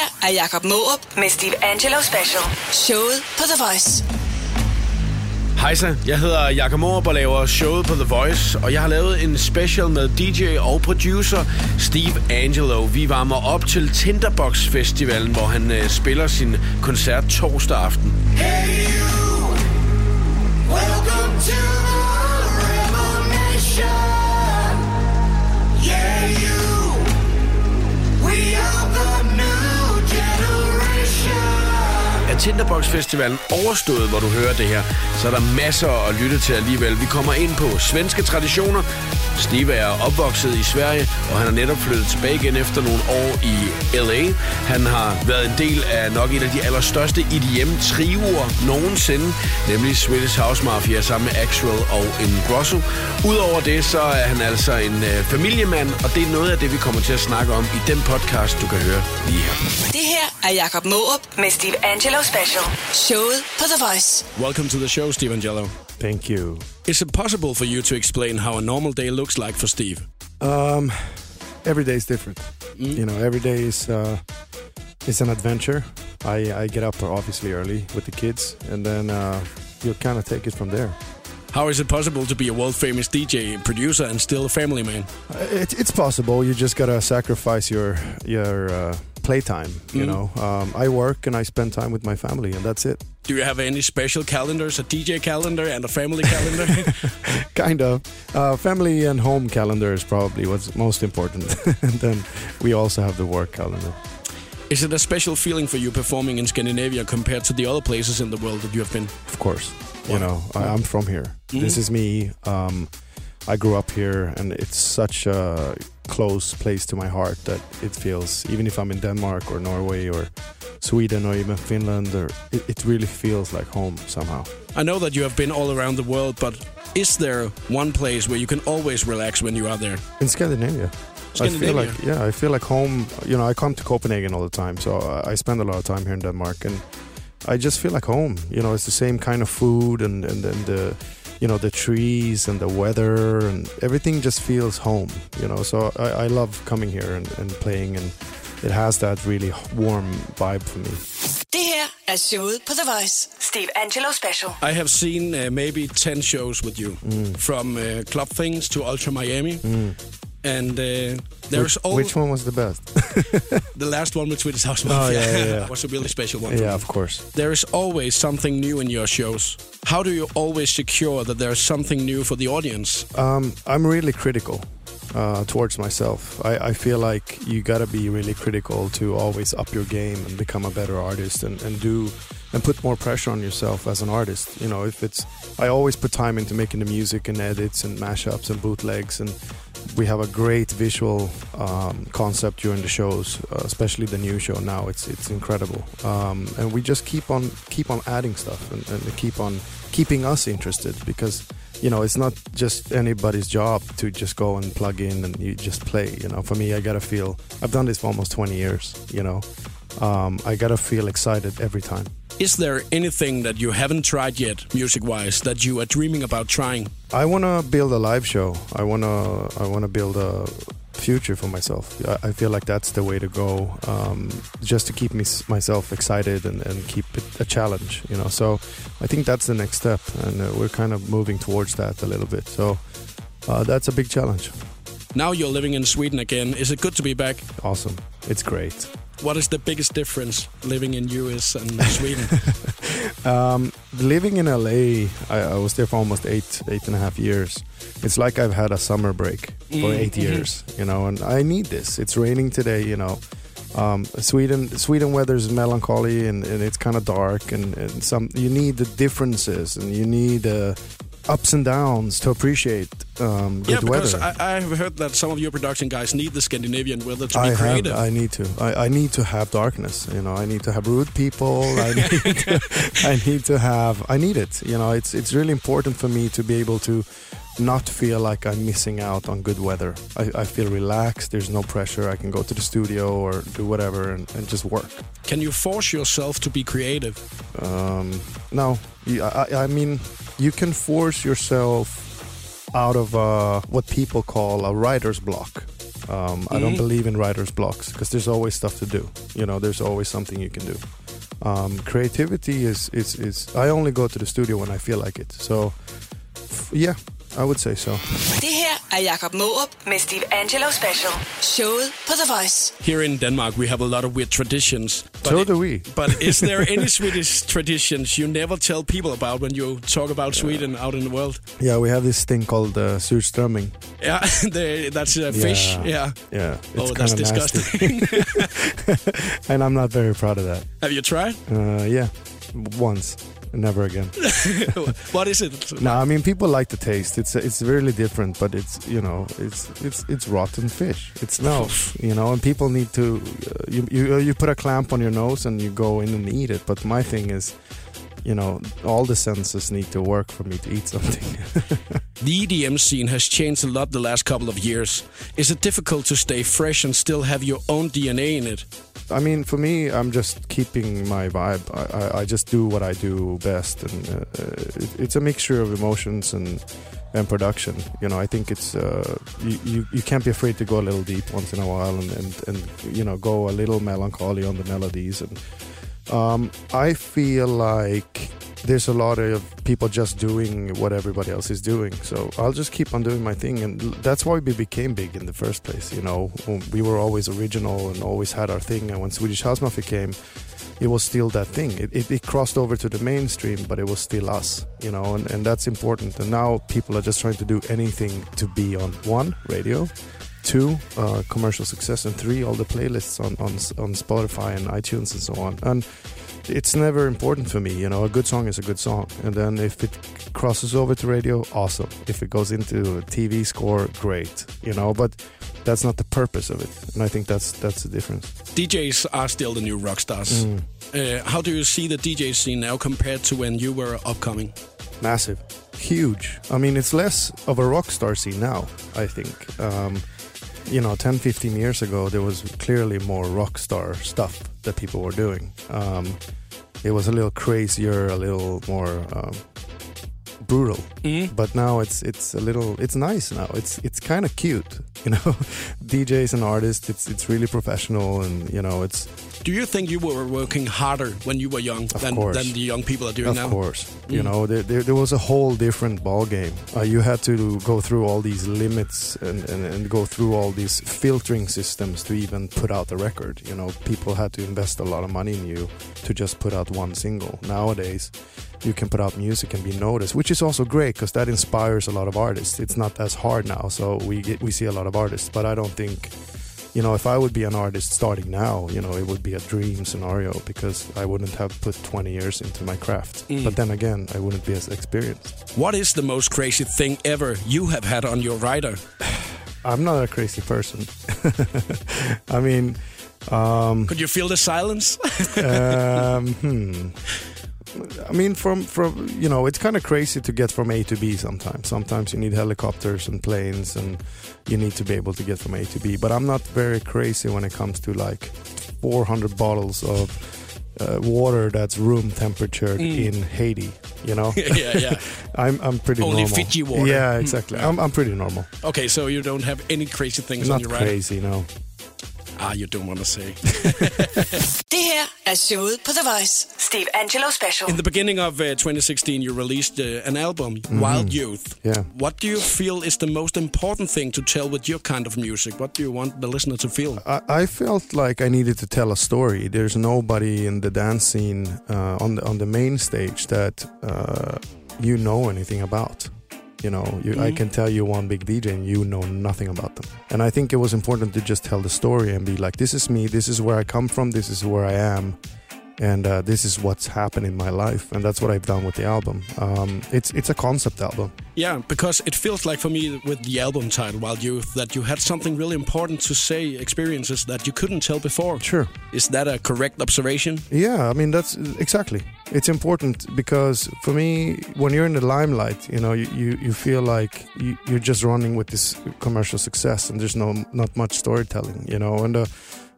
her er Jakob Mårup med Steve Angelo Special. Showet på The Voice. Hejsa, jeg hedder Jakob Morup og laver showet på The Voice, og jeg har lavet en special med DJ og producer Steve Angelo. Vi varmer op til Tinderbox Festivalen, hvor han øh, spiller sin koncert torsdag aften. Hey you, welcome to Tinderbox Festivalen overstået, hvor du hører det her, så er der masser at lytte til alligevel. Vi kommer ind på svenske traditioner. Steve er opvokset i Sverige, og han er netop flyttet tilbage igen efter nogle år i L.A. Han har været en del af nok en af de allerstørste EDM-trioer nogensinde, nemlig Swedish House Mafia sammen med Axwell og Ingrosso. Udover det, så er han altså en øh, familiemand, og det er noget af det, vi kommer til at snakke om i den podcast, du kan høre lige her. Det her er Jakob Mårup med Steve Angelo Special. Showet på The Voice. Welcome to the show, Steve Angello. Thank you. Is it possible for you to explain how a normal day looks like for Steve? Um, every day is different. You know, every day is uh, is an adventure. I, I get up obviously early with the kids, and then uh, you'll kind of take it from there. How is it possible to be a world famous DJ, producer, and still a family man? Uh, It, it's possible. You just gotta sacrifice your your uh, playtime. You know, um, I work and I spend time with my family, and that's it. Do you have any special calendars, a DJ calendar and a family calendar? kind of. Uh, family and home calendar is probably what's most important, and then we also have the work calendar. is it a special feeling for you performing in Scandinavia compared to the other places in the world that you have been? Of course. You know, I, I'm from here. This is me. Um, I grew up here, and it's such a close place to my heart that it feels, even if I'm in Denmark or Norway or Sweden or even Finland, or it, it really feels like home somehow. I know that you have been all around the world, but is there one place where you can always relax when you are there? In Scandinavia. I feel Scandinavia. like yeah, I feel like home. You know, I come to Copenhagen all the time, so I I spend a lot of time here in Denmark, and I just feel like home. You know, it's the same kind of food and and, and the you know the trees and the weather and everything just feels home. You know, so I, I love coming here and, and playing, and it has that really warm vibe for me. Det her er showet på The Voice. Steve Angello Special. I have seen uh, maybe 10 shows with you, from uh, Club Things to Ultra Miami. And uh, there's which, all which one was the best? the last one with Swedish House Mafia yeah, yeah, yeah. was a really special one. yeah, of course. There is always something new in your shows. How do you always secure that there's something new for the audience? Um, I'm really critical uh, towards myself. I, I feel like you gotta be really critical to always up your game and become a better artist and, and do and put more pressure on yourself as an artist. You know, if it's I always put time into making the music and edits and mashups and bootlegs and we have a great visual um, concept during the shows, uh, especially the new show now. It's it's incredible, um, and we just keep on keep on adding stuff and, and keep on keeping us interested because you know it's not just anybody's job to just go and plug in and you just play. You know, for me, I gotta feel I've done this for almost 20 years. You know, um, I gotta feel excited every time. Is there anything that you haven't tried yet, music-wise, that you are dreaming about trying? I want to build a live show. I want to I want to build a future for myself. I, I feel like that's the way to go, um, just to keep me myself excited and, and keep it a challenge. You know, so I think that's the next step, and uh, we're kind of moving towards that a little bit. So uh, that's a big challenge. Now you're living in Sweden again. Is it good to be back? Awesome, it's great. What is the biggest difference living in US and Sweden? Um, living in LA, I, I was there for almost eight, eight and a half years. It's like I've had a summer break for eight years, you know, and I need this. It's raining today, you know. Um, Sweden, Sweden weather is melancholy and, and it's kind of dark, and, and some you need the differences and you need uh, ups and downs to appreciate um, yeah, good because weather. I, I have heard that some of your production guys need the Scandinavian weather to be I have, creative. I need to. I, I need to have darkness. You know, I need to have rude people. I need to, I need to have. I need it. You know, it's it's really important for me to be able to not feel like I'm missing out on good weather. I, I feel relaxed. There's no pressure. I can go to the studio or do whatever and, and just work. Can you force yourself to be creative? Um, no, I- I mean, you can force yourself out of uh, what people call a writer's block. Um, I don't believe in writer's blocks because there's always stuff to do. You know, there's always something you can do. Um, creativity is, is is I only go to the studio when I feel like it. So, f- yeah, I would say so. Det her er Jakob Maarup med Steve Angello Special. Showet på The Voice. Here in Denmark, we have a lot of weird traditions. But So do we. But is there any Swedish traditions you never tell people about when you talk about Sweden out in the world? Yeah, we have this thing called uh, surströmming. Yeah, they, that's uh, fish. Yeah. yeah. It's oh, that's kinda nasty. disgusting. and I'm not very proud of that. have you tried? Uh, yeah, once, never again. what is it? No, I mean people like the taste. It's it's really different, but it's you know it's it's it's rotten fish. It smells, you know, and people need to uh, you you you put a clamp on your nose and you go in and eat it. But my thing is, you know, all the senses need to work for me to eat something. The EDM scene has changed a lot the last couple of years. Is it difficult to stay fresh and still have your own DNA in it? I mean, for me, I'm just keeping my vibe. I, I, I just do what I do best, and uh, uh, it, it's a mixture of emotions and and production. You know, I think it's uh, you, you you can't be afraid to go a little deep once in a while, and and, and you know go a little melancholy on the melodies. And um, I feel like there's a lot of people just doing what everybody else is doing. So I'll just keep on doing my thing, and that's why we became big in the first place. You know, we were always original and always had our thing. And when Swedish House Mafia came, it was still that thing. It, it, it crossed over to the mainstream, but it was still us. You know, and, and that's important. And now people are just trying to do anything to be on one radio. Two, uh, commercial success, and three, all the playlists on, on on Spotify and iTunes and so on. And it's never important for me. You know, a good song is a good song, and then if it crosses over to radio, awesome. If it goes into a TV score, great. You know, but that's not the purpose of it, and I think that's that's the difference. DJs are still the new rock stars. Uh, how do you see the DJ scene now compared to when you were upcoming? Massive, huge. I mean, it's less of a rock star scene now. I think. Um, you know, 10, 15 years ago, there was clearly more rock star stuff that people were doing. Um, it was a little crazier, a little more um, brutal. But now it's it's a little it's nice now. It's it's kind of cute, you know. DJs and artists, it's it's really professional, and you know, it's Do you think you were working harder when you were young than, than the young people are doing of now? Of course, you know, there, there, there was a whole different ball game. Uh, you had to go through all these limits and, and, and go through all these filtering systems to even put out the record. You know, people had to invest a lot of money in you to just put out one single. Nowadays, you can put out music and be noticed, which is also great because that inspires a lot of artists. It's not as hard now, so we get we see a lot of artists. But I don't think, you know, if I would be an artist starting now, you know, it would be a dream scenario because I wouldn't have put 20 years into my craft. But then again, I wouldn't be as experienced. What is the most crazy thing ever you have had on your rider? I'm not a crazy person. I mean, um, Could you feel the silence? um, hmm. I mean, from from you know, it's kind of crazy to get from A to B. Sometimes, sometimes you need helicopters and planes, and you need to be able to get from A to B. But I'm not very crazy when it comes to like 400 bottles of uh, water that's room temperature in Haiti. You know, yeah, yeah. I'm I'm pretty Only normal. Fiji water. Yeah, Hmm. exactly. I'm I'm pretty normal. Okay, so you don't have any crazy things on Not your rider? crazy, no. Ah, you don't want to say. Det her er showet på The Voice. Steve Angello Special. In the beginning of uh, 2016, you released uh, an album, Wild Youth. Mm-hmm. Yeah. What do you feel is the most important thing to tell with your kind of music? What do you want the listener to feel? I, I felt like I needed to tell a story. There's nobody in the dance scene uh, on the on the main stage that uh, you know anything about. You know, you, I mm-hmm. can tell you one big DJ and you know nothing about them. And I think it was important to just tell the story and be like, this is me, this is where I come from, this is where I am, and uh, this is what's happened in my life. And that's what I've done with the album. Um, it's it's a concept album. Yeah, because it feels like for me with the album title, Wild Youth, that you had something really important to say, experiences that you couldn't tell before. Sure. Is that a correct observation? Yeah, I mean that's exactly. It's important because for me, when you're in the limelight, you know, you, you, you feel like you, you're just running with this commercial success, and there's no not much storytelling, you know. And uh,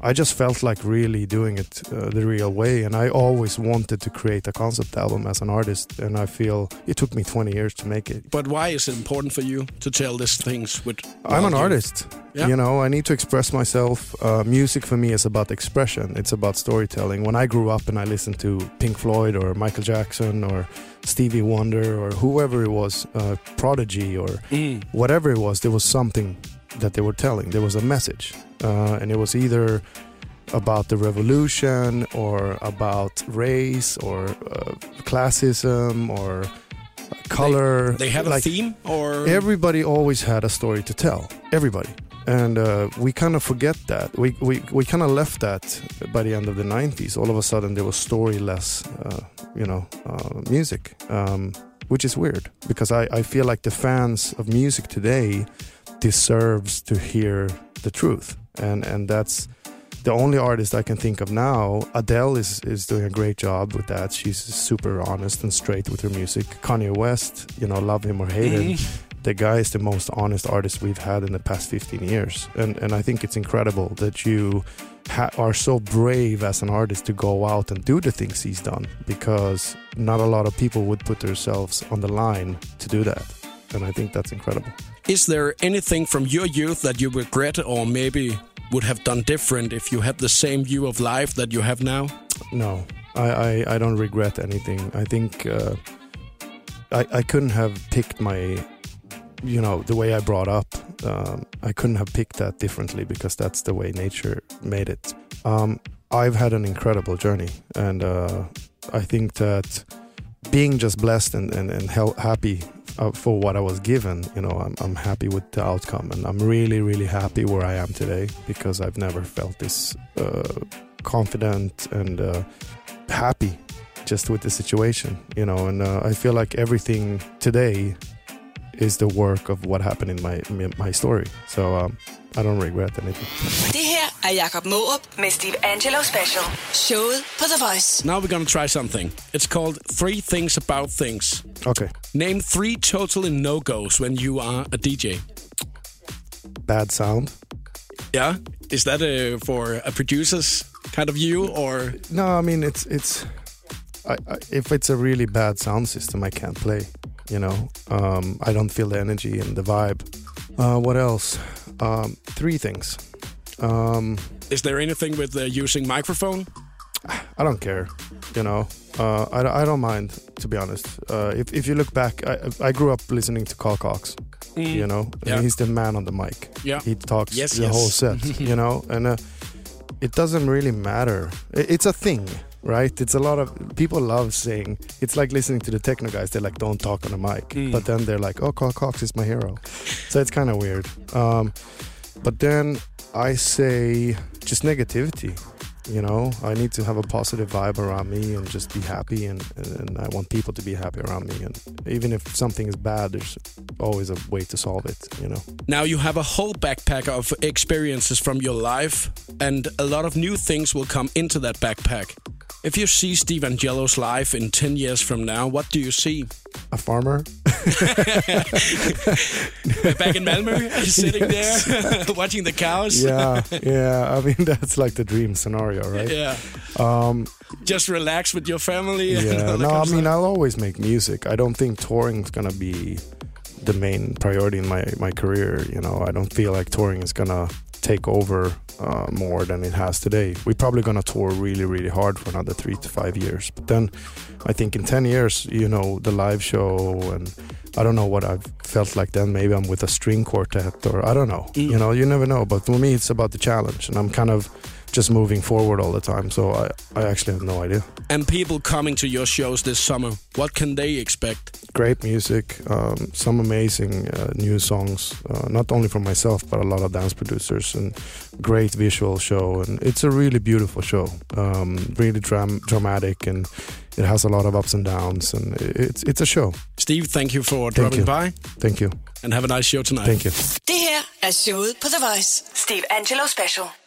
I just felt like really doing it uh, the real way, and I always wanted to create a concept album as an artist, and I feel it took me 20 years to make it. But why is it important for you to tell these things with? I'm an audio? artist. Yeah. You know, I need to express myself. Uh, music for me is about expression. It's about storytelling. When I grew up and I listened to Pink Floyd or Michael Jackson or Stevie Wonder or whoever it was, uh, Prodigy or Mm. whatever it was, there was something that they were telling. There was a message, uh, and it was either about the revolution or about race or uh, classism or color. They had a like, theme, or? everybody always had a story to tell. Everybody. And uh, we kind of forget that. We, we, we kind of left that by the end of the 90s all of a sudden there was storyless uh, you know uh, music um, which is weird because I, I feel like the fans of music today deserves to hear the truth and and that's the only artist I can think of now, Adele is is doing a great job with that. She's super honest and straight with her music. Kanye West, you know, love him or hate him, Mhm. the guy is the most honest artist we've had in the past 15 years. And and I think it's incredible that you ha- are so brave as an artist to go out and do the things he's done because not a lot of people would put themselves on the line to do that. And I think that's incredible. is there anything from your youth that you regret, or maybe would have done different if you had the same view of life that you have now? No, I, I, I don't regret anything. I think uh, I, I couldn't have picked my, you know, the way I brought up. Um, I couldn't have picked that differently because that's the way nature made it. Um, I've had an incredible journey, and uh, I think that being just blessed and, and, and hel- happy uh, for what I was given, you know, I'm, I'm happy with the outcome, and I'm really, really happy where I am today because I've never felt this uh, confident and uh, happy just with the situation, you know. And uh, I feel like everything today is the work of what happened in my my story. So um, I don't regret anything. Det her er Jakob Maarup med Steve Angello Special. Showet på The Voice. Now we're gonna try something. It's called Three Things About Things. Okay, Name three totally no goes when you are a DJ. bad sound. Yeah, is that uh, for a producer's kind of you or No, I mean it's it's. I, I, if it's a really bad sound system, I can't play. You know, um, I don't feel the energy and the vibe. Uh, what else? Um, three things. Um, is there anything with uh, using microphone? I don't care. You know, uh, I, I don't mind to be honest. Uh, if if you look back, I I grew up listening to Carl Cox. You know, Mm. Yeah. he's the man on the mic. Yeah. he talks Yes, the yes. whole set. you know, and uh, it doesn't really matter. It's a thing, right? It's a lot of people love saying. It's like listening to the techno guys. They're like, "Don't talk on the mic," Mm. but then they're like, "Oh, Carl Cox is my hero." so it's kind of weird. Um, but then I say just negativity. You know, I need to have a positive vibe around me and just be happy, and, and I want people to be happy around me. And even if something is bad, there's always a way to solve it. You know. Now you have a whole backpack of experiences from your life, and a lot of new things will come into that backpack. If you see Steve Angello's life in 10 years from now, what do you see? A farmer. Back in Malmö, sitting there, watching the cows? yeah, yeah. I mean, that's like the dream scenario, right? Yeah. Um, Just relax with your family. yeah. No, I mean. I'll always make music. I don't think touring is gonna be the main priority in my my career. You know, I don't feel like touring is gonna take over uh, more than it has today. We're probably gonna tour really, really hard for another three to five years. But then, I think in ten years, you know, the live show and I don't know what I've felt like then. Maybe I'm with a string quartet or I don't know. Mm. You know, you never know. But for me, it's about the challenge, and I'm kind of just moving forward all the time. So I, I actually have no idea. And people coming to your shows this summer, what can they expect? great music, um, some amazing uh, new songs, uh, not only from myself but a lot of dance producers, and great visual show. And it's a really beautiful show, um, really dram- dramatic, and it has a lot of ups and downs. And it's it's a show. Steve, thank you for Thank dropping you. by, Thank you, and have a nice show tonight. thank you. Det her er showet på The Voice. Steve Angello Special.